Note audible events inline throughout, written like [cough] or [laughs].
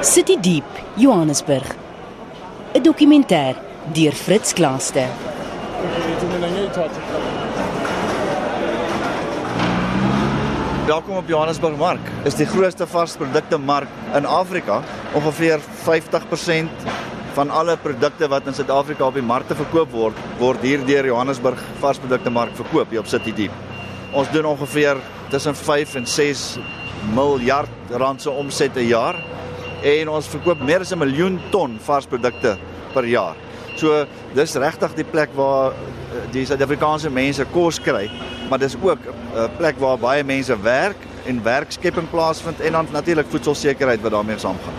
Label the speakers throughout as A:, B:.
A: City Deep, Johannesburg. 'n Dokumentêr deur Fritz Klaaste.
B: Welkom op Johannesburg Mark. Is die grootste varsprodukte mark in Afrika. Ongeveer 50% van alle produkte wat in Suid-Afrika op die markte verkoop word, word hier deur Johannesburg varsprodukte mark verkoop hier op City Deep. Ons doen ongeveer tussen 5 en 6 miljard rand se omset 'n jaar en ons verkoop meer as 'n miljoen ton varsprodukte per jaar. So dis regtig die plek waar eh, die Suid-Afrikaanse mense kos kry, maar dis ook 'n plek waar baie mense werk en werkskepping plaasvind en dan natuurlik voedselsekerheid wat daarmee saamgaan.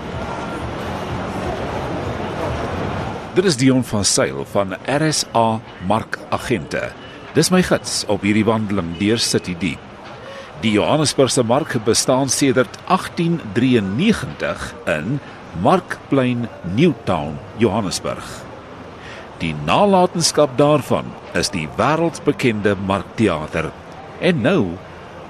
C: Dit is Dion van Sail van RSA Markagente. Dis my gids op hierdie wandeling deur City Deep. Die Johannesburgse mark bestaan sedert 1893 in Markplein Newtown, Johannesburg. Die nalatenskap daarvan is die wêreldbekende Markteater. En nou,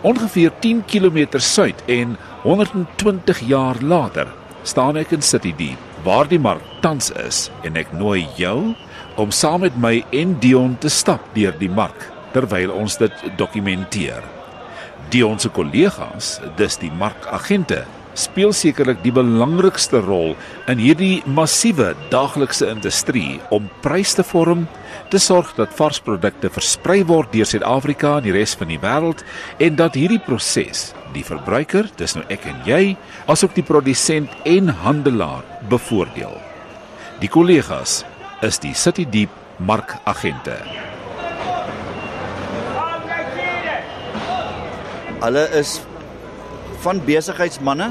C: ongeveer 10 km suid en 120 jaar later, staan ek in City Deep, waar die mark tans is en ek nooi jou om saam met my en Dion te stap deur die mark terwyl ons dit dokumenteer. Die ons kollegas, dis die markagente, speel sekerlik die belangrikste rol in hierdie massiewe daaglikse industrie om pryse te vorm, te sorg dat varsprodukte versprei word deur Suid-Afrika en die res van die wêreld en dat hierdie proses die verbruiker, dis nou ek en jy, asook die produsent en handelaar bevoordeel. Die kollegas is die City Deep markagente.
B: Hulle is van besigheidsmande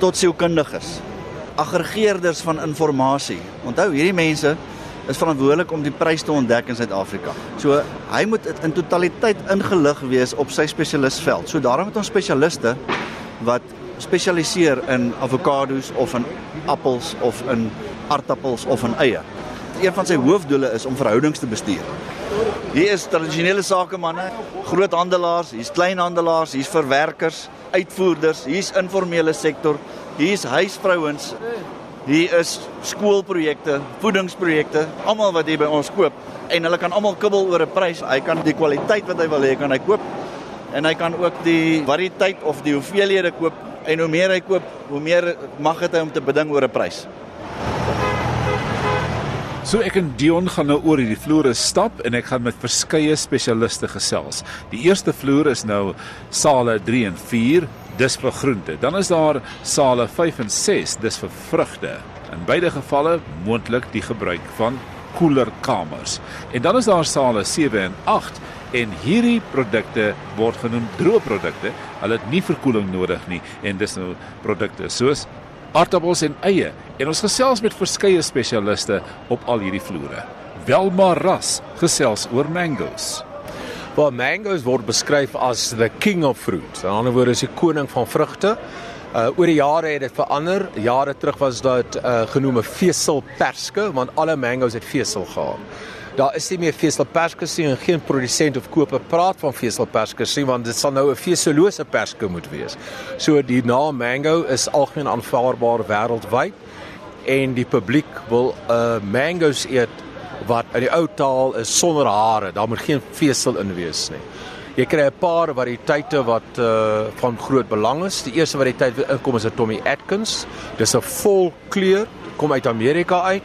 B: tot sielkundiges, aggregeerders van inligting. Onthou, hierdie mense is verantwoordelik om die prys te ontdek in Suid-Afrika. So hy moet in totaliteit ingelig wees op sy spesialistveld. So daarom het ons spesialiste wat spesialiseer in avokado's of in appels of in aardappels of in eie. Een van sy hoofdoele is om verhoudings te bestuur. Hier is tradisionele sakemanne, groothandelaars, hier's kleinhandelaars, hier's verwerkers, uitvoerders, hier's informele sektor, hier's huisvrouens, hier is skoolprojekte, voedingsprojekte, almal wat hier by ons koop en hulle kan almal kibbel oor 'n prys. Hy kan die kwaliteit wat hy wil hê kan hy koop en hy kan ook die variëteit of die hoeveelhede koop en hoe meer hy koop, hoe meer mag dit hy om te beding oor 'n prys.
C: So ek en Dion gaan nou oor hierdie vloere stap en ek gaan met verskeie spesialiste gesels. Die eerste vloer is nou sale 3 en 4, dis vir groente. Dan is daar sale 5 en 6, dis vir vrugte. In beide gevalle moontlik die gebruik van koeler kamers. En dan is daar sale 7 en 8 en hierdie produkte word genoem droë produkte. Hulle het nie verkoeling nodig nie en dis nou produkte soos aardappels en eie en ons gesels met verskeie spesialiste op al hierdie vloere. Welma Ras gesels oor mangoes.
D: Waar mangoes word beskryf as the king of fruits. In ander woorde is die koning van vrugte. Uh oor die jare het dit verander. Jare terug was dit uh genoem 'n veselperske want alle mangoes het vesel gehad daar is nie meer veselperskes nie en geen produsent of koper praat van veselperskes nie want dit sal nou 'n veselose perske moet wees. So die naam mango is algemeen aanvaarbaar wêreldwyd en die publiek wil 'n uh, mangoes eet wat in die ou taal is sonder hare, daar moet geen vesel in wees nie. Jy kry 'n paar variëteite wat uh van groot belang is. Die eerste variëteit wat inkom is 'n Tommy Atkins. Dis 'n vol kleur, kom uit Amerika uit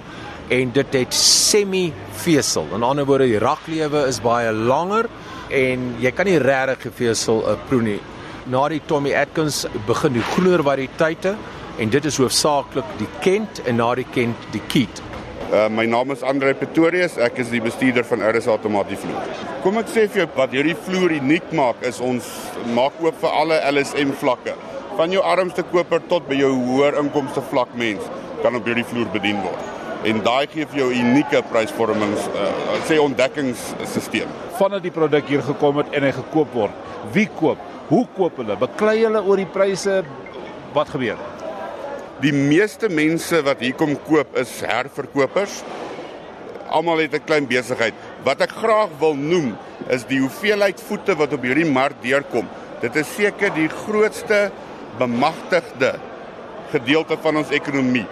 D: en dit het semi vesel. In ander woorde, die raklewe is baie langer en jy kan nie regtig gefesel 'n uh, proe nie. Na die Tommy Atkins begin die groener variëteite en dit is hoofsaaklik die Kent en na die Kent die Keat.
E: Uh, my naam is Andre Pretorius, ek is die bestuurder van RS Automatie Vloer. Kom ek sê vir jou wat hierdie vloer uniek maak is ons maak oop vir alle LSM vlakke. Van jou armste koper tot by jou hoër inkomste vlak mens kan op hierdie vloer bedien word en daai gee vir jou unieke prysvormings uh, sê ontdekkingsstelsel.
C: Vandat die produk hier gekom het en hy gekoop word, wie koop? Hoe koop hulle? Beklei hulle oor die pryse? Wat gebeur?
E: Die meeste mense wat hier kom koop is herverkopers. Almal het 'n klein besigheid. Wat ek graag wil noem is die hoeveelheid voete wat op hierdie mark deurkom. Dit is seker die grootste bemagtigde gedeelte van ons ekonomie.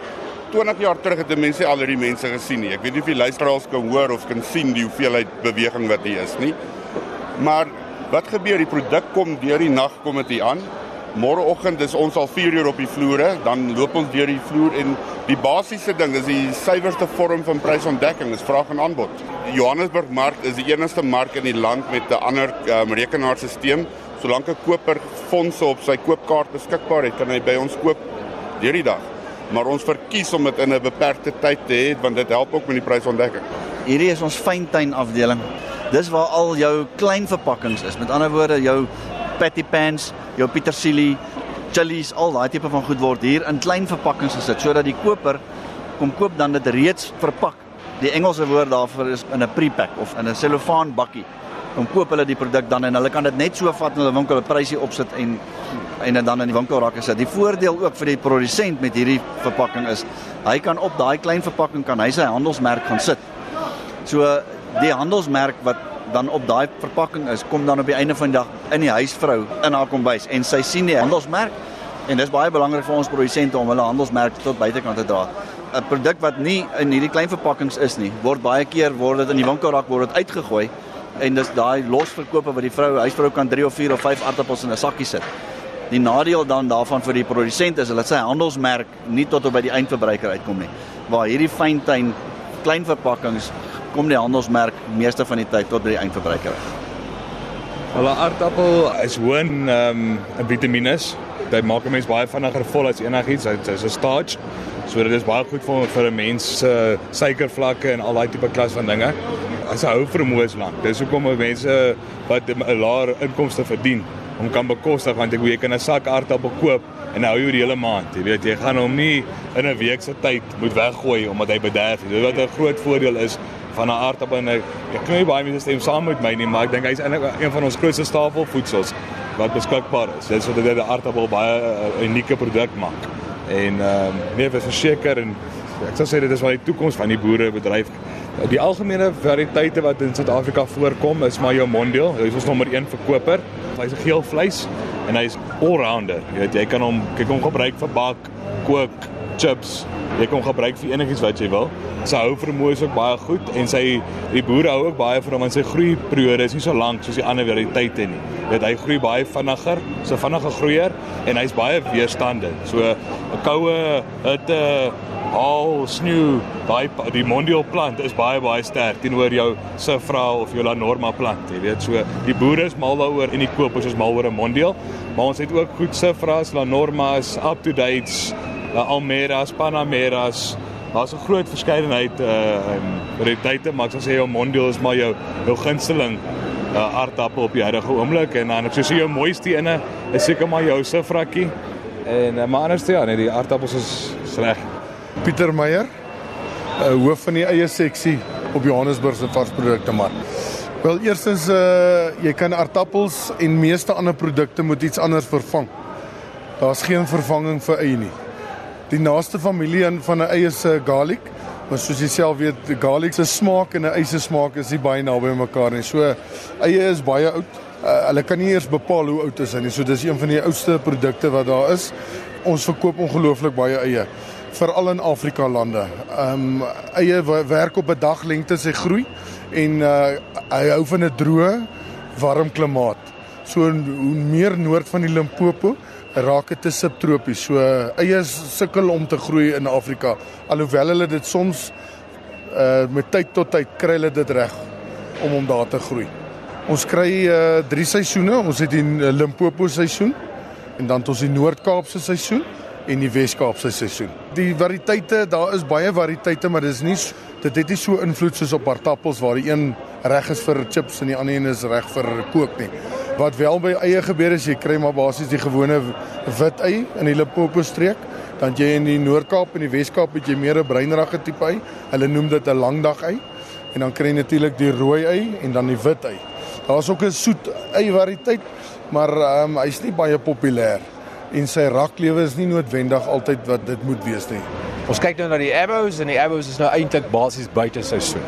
E: 20 jaar terug het mense al hierdie mense gesien nie. Ek weet nie of die luisteraars kan hoor of kan sien die hoeveelheid beweging wat hier is nie. Maar wat gebeur? Die produk kom deur die nag kom dit aan. Môreoggend is ons al 4 uur op die vloere, dan loop ons deur die vloer en die basiese ding is die suiwerste vorm van prysontdekking is vraag en aanbod. Die Johannesburg mark is die enigste mark in die land met 'n ander um, rekenaarstelsel. Solank 'n koper fondse op sy koopkaart beskikbaar het, kan hy by ons koop deur die dag. Maar ons verkies om dit in 'n beperkte tyd te hê want dit help ook met die prysontdekking.
B: Hierdie is ons fyntuin afdeling. Dis waar al jou klein verpakkings is. Met ander woorde, jou patty pans, jou petersilie, chilies, al daai tipe van goed word hier in klein verpakkings gesit sodat die koper kom koop dan dit reeds verpak. Die Engelse woord daarvoor is in 'n pre-pack of in 'n selofaan bakkie dan koop hulle die produk dan en hulle kan dit net so vat in hulle winkel 'n prysie opsit en en dit dan in die winkelrakke sit. Die voordeel ook vir die produsent met hierdie verpakking is hy kan op daai klein verpakking kan hy sy handelsmerk gaan sit. So die handelsmerk wat dan op daai verpakking is, kom dan op die einde van die dag in die huisvrou in haar kombuis en sy sien die handelsmerk en dis baie belangrik vir ons produsente om hulle handelsmerk tot buitekant te dra. 'n Produk wat nie in hierdie klein verpakkings is nie, word baie keer word dit in die winkelrak word dit uitgegooi en dis daai losverkope wat die vrou huisvrou kan 3 of 4 of 5 aardappels in 'n sakkie sit. Die nadeel dan daarvan vir die produsent is hulle sy handelsmerk nie tot op by die eindverbruiker uitkom nie. Waar hierdie fyntuin klein verpakkings kom die handelsmerk meeste van die tyd tot by die eindverbruiker.
F: Hulle aardappel is hoë in ehm um, vitamiene. Dit maak 'n mens baie vinniger vol as enigiets. Dit is 'n starch. So dit is baie goed vir vir 'n mens se uh, suikervlakke en al daai tipe klas van dinge. As 'n hou vermoë is lank. Dis hoekom mense wat 'n laer inkomste verdien om kan bekostig want ek weet jy kan 'n sak aardappel koop en hou jy die hele maand. Jy weet jy gaan hom nie in 'n week se tyd moet weggooi omdat hy bederf. Dit wat 'n groot voordeel is van 'n aardappel en ek ek nie baie mense stem saam met my nie, maar ek dink hy's eintlik een van ons grootste stapelvoedsels wat beskikbaar is. Dit is wat dit 'n aardappel baie uh, unieke produk maak. En ehm um, nee, vir verseker en ek sou sê dit is wat die toekoms van die boerebedryf. Die algemene variëteite wat in Suid-Afrika voorkom is maar jou Mondial. Hy is ons nommer 1 verkoper. Hy's 'n geel vleis en hy's all-rounder. Jy weet jy kan hom kyk hom gebruik vir bak, kook, chips. Jy kan hom gebruik vir enigiets wat jy wil. Sy hou vermoë is ook baie goed en sy die boere hou ook baie van hom want sy groei periode is nie so lank soos die ander variëteite nie. Dit hy groei baie vinniger, so vinnige groeier en hy's baie weerstandig. So 'n koue hitte al sneeu daai die mondial plant is baie baie sterk teenoor jou sifra of jou la norma plant jy weet so die boere is mal daaroor en die kopers is mal oor 'n mondial maar ons het ook goed sifras la normas uh, Almeras, Panameras. Daar's 'n groot verskeidenheid uh um variëteite, maar ek sal sê jou Mondial is maar jou jou gunsteling uh aardappel op die huidige oomblik en dan ek sê jou mooiste ene is seker maar jou Sifrakkie. En uh, maar anders ja, nee, die aardappels is reg.
G: Pieter Meyer, uh hoof van die eie seksie op Johannesburg se varsprodukte mark. Wel, eerstens uh jy kan aardappels en meeste ander produkte met iets anders vervang. Daar's geen vervanging vir eie nie die naaste familie van 'n eie se garlic. Maar soos jy self weet, garlic se smaak en 'n eie se smaak is nie baie naby mekaar nie. So eie is baie oud. Uh, hulle kan nie eers bepaal hoe oud is hy nie. So dis een van die oudste produkte wat daar is. Ons verkoop ongelooflik baie eie veral in Afrika lande. Ehm um, eie werk op 'n daglengte sy groei en uh, hy hou van 'n droë, warm klimaat. So hoe meer noord van die Limpopo, raak dit te subtropies. So eie sukkel om te groei in Afrika alhoewel hulle dit soms uh met tyd tot tyd kry hulle dit reg om om daar te groei. Ons kry uh drie seisoene. Ons het die Limpopo seisoen en dan het ons die Noord-Kaapse seisoen en die Wes-Kaapse seisoen. Die variëteite, daar is baie variëteite, maar dis nie dit het nie so invloed soos op aardappels waar die een reg is vir chips en die ander een is reg vir kook nie. Wat wel by eie gebeur is jy kry maar basies die gewone wit ei in die Limpopo streek, dan jy in die Noord-Kaap en die Wes-Kaap het jy meer 'n breinragge tipe ei. Hulle noem dit 'n langdag ei. En dan kry jy natuurlik die rooi ei en dan die wit ei. Daar's ook 'n soet ei variëteit, maar ehm um, hy's nie baie populêr en sy raklewe is nie noodwendig altyd wat dit moet wees nie.
D: Ons kyk nou na die Abos en die Abos is nou eintlik basies buite seisoen.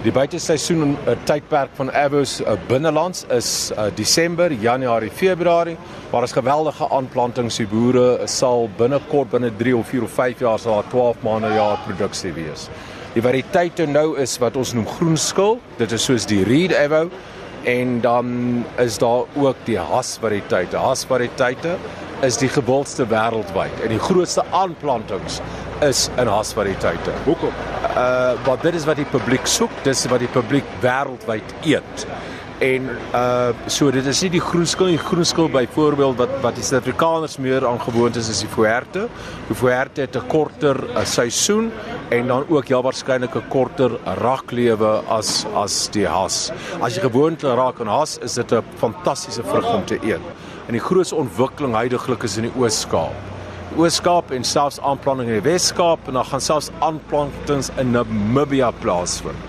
D: Die buiteseisoen 'n uh, tydperk van avos uh, binnelands is uh, Desember, Januarie, Februarie, waar is geweldige aanplantings. Die boere sal binnekort binne 3 of 4 of 5 jaar sal daar 12 maande jaar produksie wees. Die variëteite nou is wat ons noem groenskil. Dit is soos die Reed Avo en dan is daar ook die Hass variëteite. Is die gewildste wêreldwyd en die grootste aanplantings is in Hass variëteite.
C: Hoekom?
D: Uh wat dit is wat die publiek soek, dis wat die publiek wêreldwyd eet. En uh so dit is nie die groenskil nie, groenskil byvoorbeeld wat wat die Suid-Afrikaners meer aangewoond is is die Fuerte. Die Fuerte het 'n korter uh, seisoen en dan ook heel waarskynlik 'n korter raklewe as as die Hass. As jy gewoond raak aan Hass, is dit 'n fantastiese vrug om te eet. En die grootste ontwikkeling heidaglik is in die Oos-Kaap. Oos-Kaap en selfs aanplanting in die Wes-Kaap en dan gaan selfs aanplantings in Namibia plaasvind.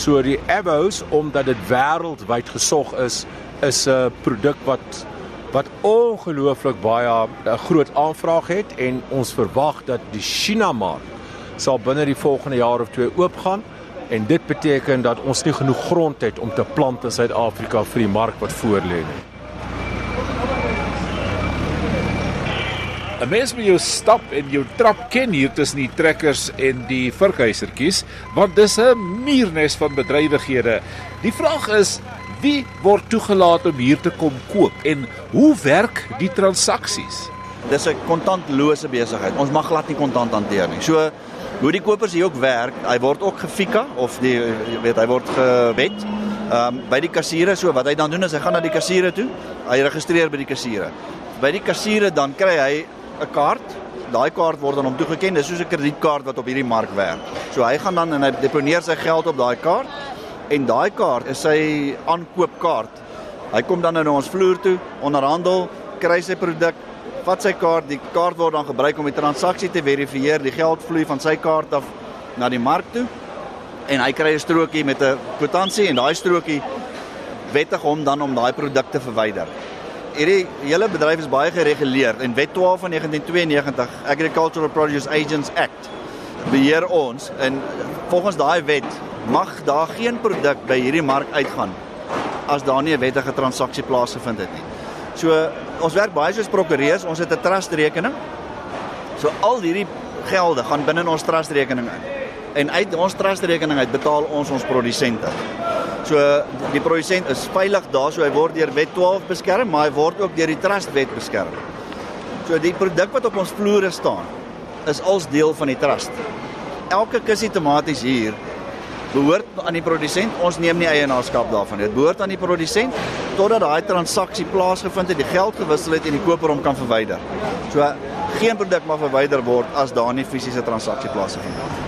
D: So die Avos omdat dit wêreldwyd gesog is, is 'n produk wat wat ongelooflik baie 'n groot aanvraag het en ons verwag dat die China mark sal binne die volgende jaar of twee oopgaan en dit beteken dat ons nie genoeg grond het om te plant in Suid-Afrika vir die mark wat voorlê nie.
C: 'n Mens moet jou stap en jou trap ken hier tussen die trekkers en die vurkhuisertjies, want dis 'n muurnes van bedrywighede. Die vraag is, wie word toegelaat om hier te kom koop en hoe werk die transaksies?
B: Dis 'n kontantlose besigheid. Ons mag glad nie kontant hanteer nie. So hoe die kopers hier ook werk, hy word ook gefika of die weet hy word gewet. Ehm um, by die kassiere so wat hy dan doen is hy gaan na die kassiere toe. Hy registreer by die kassiere. By die kassiere dan kry hy 'n kaart. Daai kaart word aan hom toegeken. Dis soos 'n kredietkaart wat op hierdie mark werk. So hy gaan dan en hy deponeer sy geld op daai kaart en daai kaart is sy aankoopkaart. Hy kom dan nou ons vloer toe, onderhandel, kry sy produk, vat sy kaart, die kaart word dan gebruik om die transaksie te verifieer. Die geld vloei van sy kaart af na die mark toe en hy kry 'n strokie met 'n kwitansie en daai strokie wettig hom dan om daai produk te verwyder hierdie hele bedryf is baie gereguleer en Wet 12 van 1992 Agricultural Produce Agents Act beheer ons en volgens daai wet mag daar geen produk by hierdie mark uitgaan as daar nie 'n wettige transaksie plaasgevind het nie. So ons werk baie soos prokureurs, ons het 'n trust rekening. So al hierdie gelde gaan binne in ons trust rekening in. En uit ons trust rekening uit betaal ons ons produsente. So die produsent is veilig daar, so hy word deur Wet 12 beskerm, maar hy word ook deur die Trust Wet beskerm. So die produk wat op ons vloere staan, is als deel van die trust. Elke kussie tomaties hier behoort aan die produsent. Ons neem nie eienaarskap daarvan nie. Dit behoort aan die produsent totdat daai transaksie plaasgevind het, die geld gewissel het en die koper hom kan verwyder. So geen produk mag verwyder word as daar nie fisiese transaksie plaasgevind het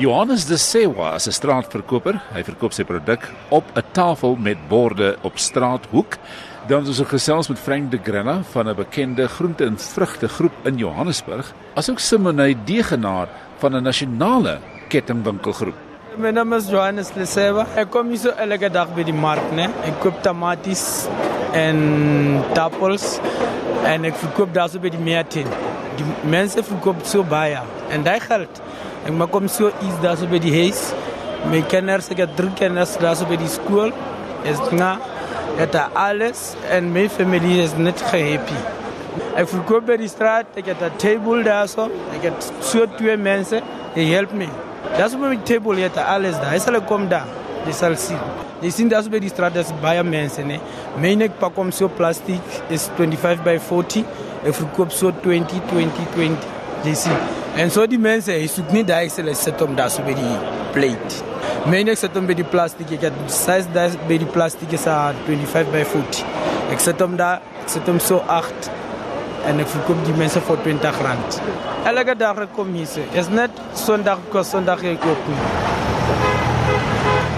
C: Johannes de Sewa is 'n straatverkoper. Hy verkoop sy produk op 'n tafel met borde op straathoek. Dan is ons gesels met Frank de Grenna van 'n bekende groente en vrugte groep in Johannesburg, asook Simonay Degenaar van 'n nasionale kettingwinkelgroep.
H: My naam is Johannes Leseva. Ek kom hier so elke dag by die mark, né? Ek koop tomaties en appels en ek verkoop daar so by die Meertin. Die mense verkoop so baie en daai geld Ek maak kom so iets daar so by die huis. My kinders, ek het drie kinders daar so by die skool. Is nga het alles en my familie is net gehappy. Ek verkoop by die straat, ek het 'n table daar so. Ek het so twee mense, they help me. Daar's op my table het alles daar. Hy sal kom daar. Jy sal sien. Jy sien daar's by die straat is baie mense, né? Myne ek pak om so plastiek is 25 by 40. Ek verkoop so 20 20 20. Jy sien. En so die mense, hy soek nie daai sele sit om daar so by die plate. Myne sit om by die plastiek, ek het size daai by die plastiek is 25 by 40. Ek sit om daar, ek sit om so 8 en ek verkoop die mense vir 20 rand. Elke dag ek kom hier, is net Sondag kos Sondag ek koop.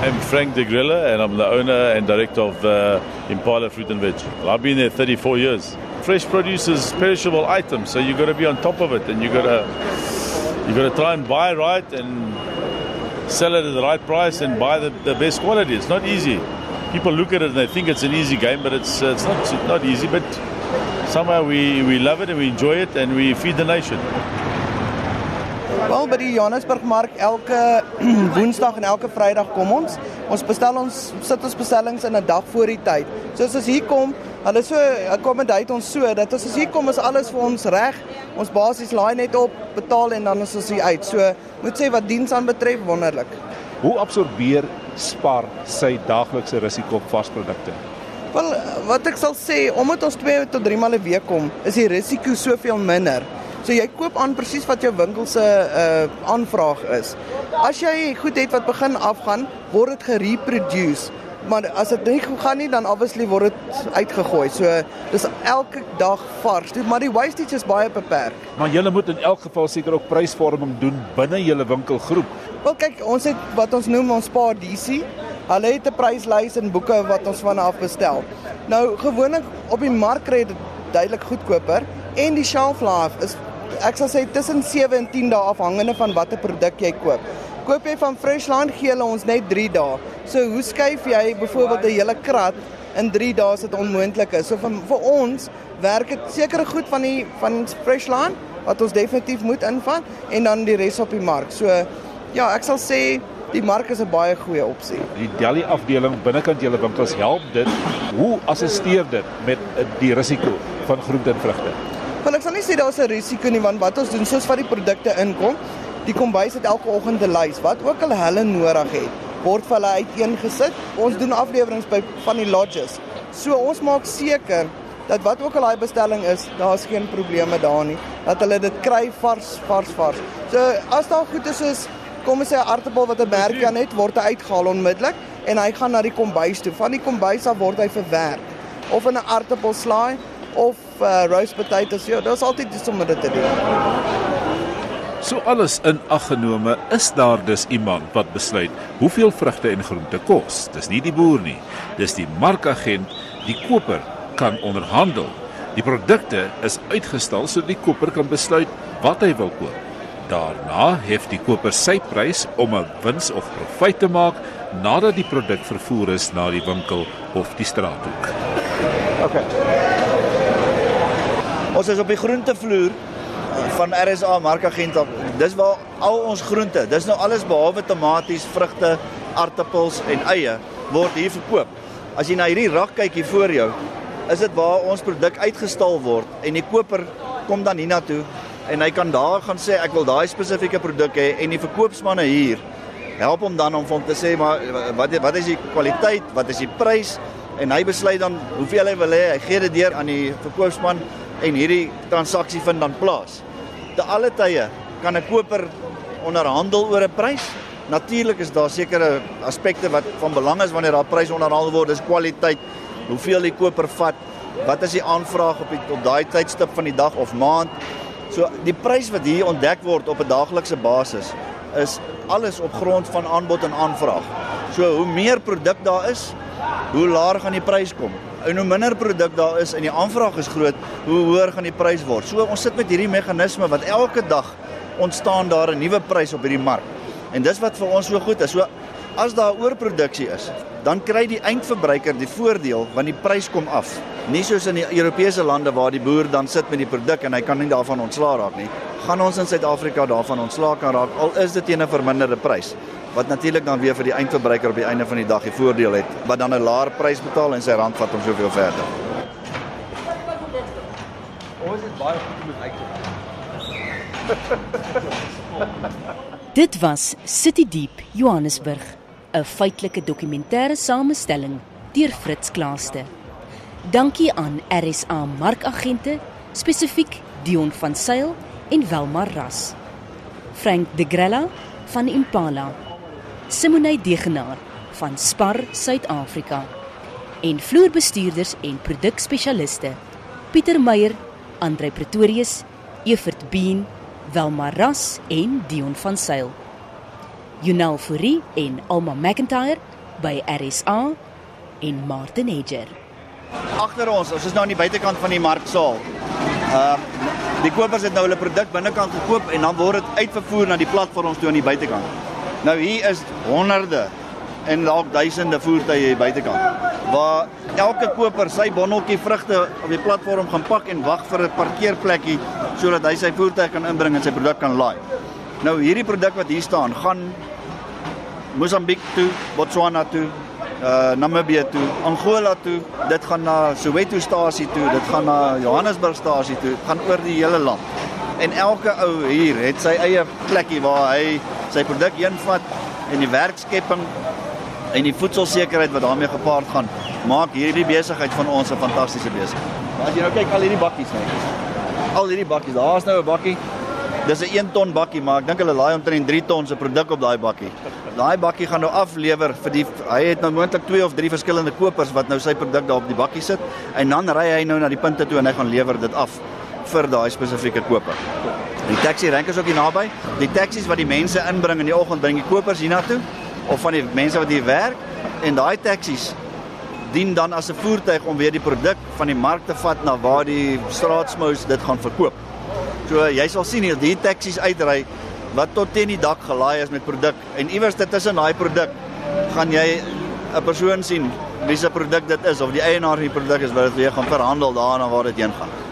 I: I'm Frank de Grilla and I'm the owner and director of uh, Impala Fruit and Veg. I've been there 34 years. Fresh produce is perishable items, so you've got to be on top of it, and you've got to you got to try and buy right and sell it at the right price and buy the, the best quality. It's not easy. People look at it and they think it's an easy game, but it's uh, it's not it's not easy. But somehow we, we love it and we enjoy it and we feed the nation.
J: Wel by die Johannesburgmark elke [clears throat] Woensdag en elke Vrydag kom ons. Ons bestel ons sit ons bestellings in 'n dag voor die tyd. So as ons hier kom, hulle so accommodate ons so dat as ons hier kom is alles vir ons reg. Ons basies laai net op, betaal en dan is ons hier uit. So moet sê wat diens aan betref wonderlik.
C: Hoe absorbeer Spar sy daaglikse risiko op varsprodukte?
J: Wel, wat ek sal sê, omdat ons 2 tot 3 maal 'n week kom, is die risiko soveel minder. So jy koop aan presies wat jou winkel se uh aanvraag is. As jy goed het wat begin afgaan, word dit gereproduce. Maar as dit nie goed gaan nie, dan obviously word dit uitgegooi. So dis elke dag vars. Maar die wastage is baie beperk.
C: Maar jy moet in elk geval seker ook prysvorming doen binne julle winkelgroep.
J: Wel kyk, ons het wat ons noem ons Spar DC. Hulle het 'n pryslys en boeke wat ons van af bestel. Nou gewoonlik op die mark kry dit duidelik goedkoper en die shelf life is ek sal sê tussen 7 en 10 dae afhangende van watter produk jy koop. Koop jy van Freshland gee hulle ons net 3 dae. So hoe skuif jy byvoorbeeld 'n hele krat in 3 dae as dit onmoontlik is. So vir vir ons werk dit seker goed van die van Freshland wat ons definitief moet invat en dan die res op die mark. So ja, ek sal sê die mark is 'n baie goeie opsie.
C: Die deli afdeling binnekant julle winkels help dit. Hoe assisteer dit met die risiko van groente en vrugte?
J: Want ek sal nie sê daar's 'n risiko nie want wat ons doen soos wat die produkte inkom, die kombuis het elke oggend 'n lys wat ook al hulle nodig het, word vir hulle uiteengesit. Ons doen afleweringe by van die lodges. So ons maak seker dat wat ook al daai bestelling is, daar's geen probleme daar nie. Dat hulle dit kry vars, vars, vars. So as daar goed is soos kom ons sê 'n aartappel wat 'n merk aan het, word hy uitgehaal onmiddellik en hy gaan na die kombuis toe. Van die kombuis af word hy verwerk of in 'n aartappelslaai of uh, roast potatoes. Ja, daar's altyd iets om dit te doen.
C: So alles in ag genome, is daar dus iemand wat besluit hoeveel vrugte en groente kos. Dis nie die boer nie, dis die markagent, die koper kan onderhandel. Die produkte is uitgestal sodat die koper kan besluit wat hy wil koop. Daarna hef die koper sy prys om 'n wins of profijt te maak nadat die produk vervoer is na die winkel of die straathoek.
B: Okay. Ons is op die groentevloer van RSA Markagent. Dis waar al ons groente, dis nou alles behalwe tomaties, vrugte, aartappels en eie word hier verkoop. As jy na hierdie rak kyk hier voor jou, is dit waar ons produk uitgestal word en die koper kom dan hiernatoe en hy kan daar gaan sê ek wil daai spesifieke produk hê en die verkoopsmanne hier help hom dan om hom te sê maar wat wat is die kwaliteit, wat is die prys en hy besluit dan hoeveel hy wil hê. Hy gee dit deur aan die verkoopsman en hierdie transaksie vind dan plaas. Te alle tye kan 'n koper onderhandel oor 'n prys. Natuurlik is daar sekere aspekte wat van belang is wanneer daar prys onderhandel word, dis kwaliteit, hoeveel die koper vat, wat is die aanvraag op die op daai tydstip van die dag of maand. So die prys wat hier ontdek word op 'n daaglikse basis is alles op grond van aanbod en aanvraag. So hoe meer produk daar is, hoe laer gaan die prys kom en hoe minder produk daar is en die aanvraag is groot, hoe hoër gaan die prys word. So ons sit met hierdie meganisme wat elke dag ontstaan daar 'n nuwe prys op hierdie mark. En dis wat vir ons so goed is. So as daar oorproduksie is, dan kry die eindverbruiker die voordeel want die prys kom af. Nie soos in die Europese lande waar die boer dan sit met die produk en hy kan nie daarvan ontslaa raak nie. Gaan ons in Suid-Afrika daarvan ontslaa kan raak al is dit teen 'n verminderde prys wat natuurlik dan weer vir die eindverbruiker op die einde van die dag die voordeel het wat dan 'n laer prys betaal en sy rand vat om soveel verder.
D: Ons het baie goed om uit [laughs]
A: Dit was City Deep Johannesburg, 'n feitelike dokumentêre samestelling deur Fritz Klaaste. Dankie aan RSA markagente, spesifiek Dion van Sail en Welmar Ras. Frank De Grella van Impala Simonay Degenaar van Spar Suid-Afrika en vloerbestuurders en produkspesialiste Pieter Meyer, Andre Pretorius, Evert Been, Welma Ras en Dion van Sail. Jonel Fourie en Alma McIntyre by RSA en Martin Hedger.
B: Agter ons, ons is nou aan die buitekant van die marksaal. Uh die kopers het nou hulle produk binnekant gekoop en dan word dit uitvervoer na die platforms toe aan die buitekant. Nou hier is honderde en dalk duisende voertuie hier buitekant waar elke koper sy bondeltjie vrugte op die platform gaan pak en wag vir 'n parkeerplekkie sodat hy sy voertuig kan inbring en sy produk kan laai. Nou hierdie produk wat hier staan, gaan Mosambiek toe, Botswana toe, uh Namibië toe, Angola toe, dit gaan na Soweto stasie toe, dit gaan na Johannesburg stasie toe, gaan oor die hele land. En elke ou hier het sy eie plekkie waar hy sy produk heenvat en die werkskepping en die voedselsekerheid wat daarmee gepaard gaan, maak hierdie besigheid van ons 'n fantastiese besigheid. Maar as jy nou kyk al hierdie bakkies net. Al hierdie bakkies, daar's nou 'n bakkie. Dis 'n 1 ton bakkie, maar ek dink hulle laai omtrent 3 ton se produk op daai bakkie. Daai bakkie gaan nou aflewer vir die hy het nou moontlik 2 of 3 verskillende kopers wat nou sy produk daar op die bakkie sit en dan ry hy nou na die punte toe en hy gaan lewer dit af vir daai spesifieke koper. Die taxi rank is ook hier naby. Die taksies wat die mense inbring in die oggend bring die kopers hiernatoe of van die mense wat hier werk en daai taksies dien dan as 'n voertuig om weer die produk van die mark te vat na waar die straatsmous dit gaan verkoop. So jy sal sien hier die taksies uitry wat tot teen die dak gelaai is met produk en iewers tussen daai produk gaan jy 'n persoon sien wie se produk dit is of die eienaar van die produk is wat dit weer gaan verhandel daarna waar dit heen gaan.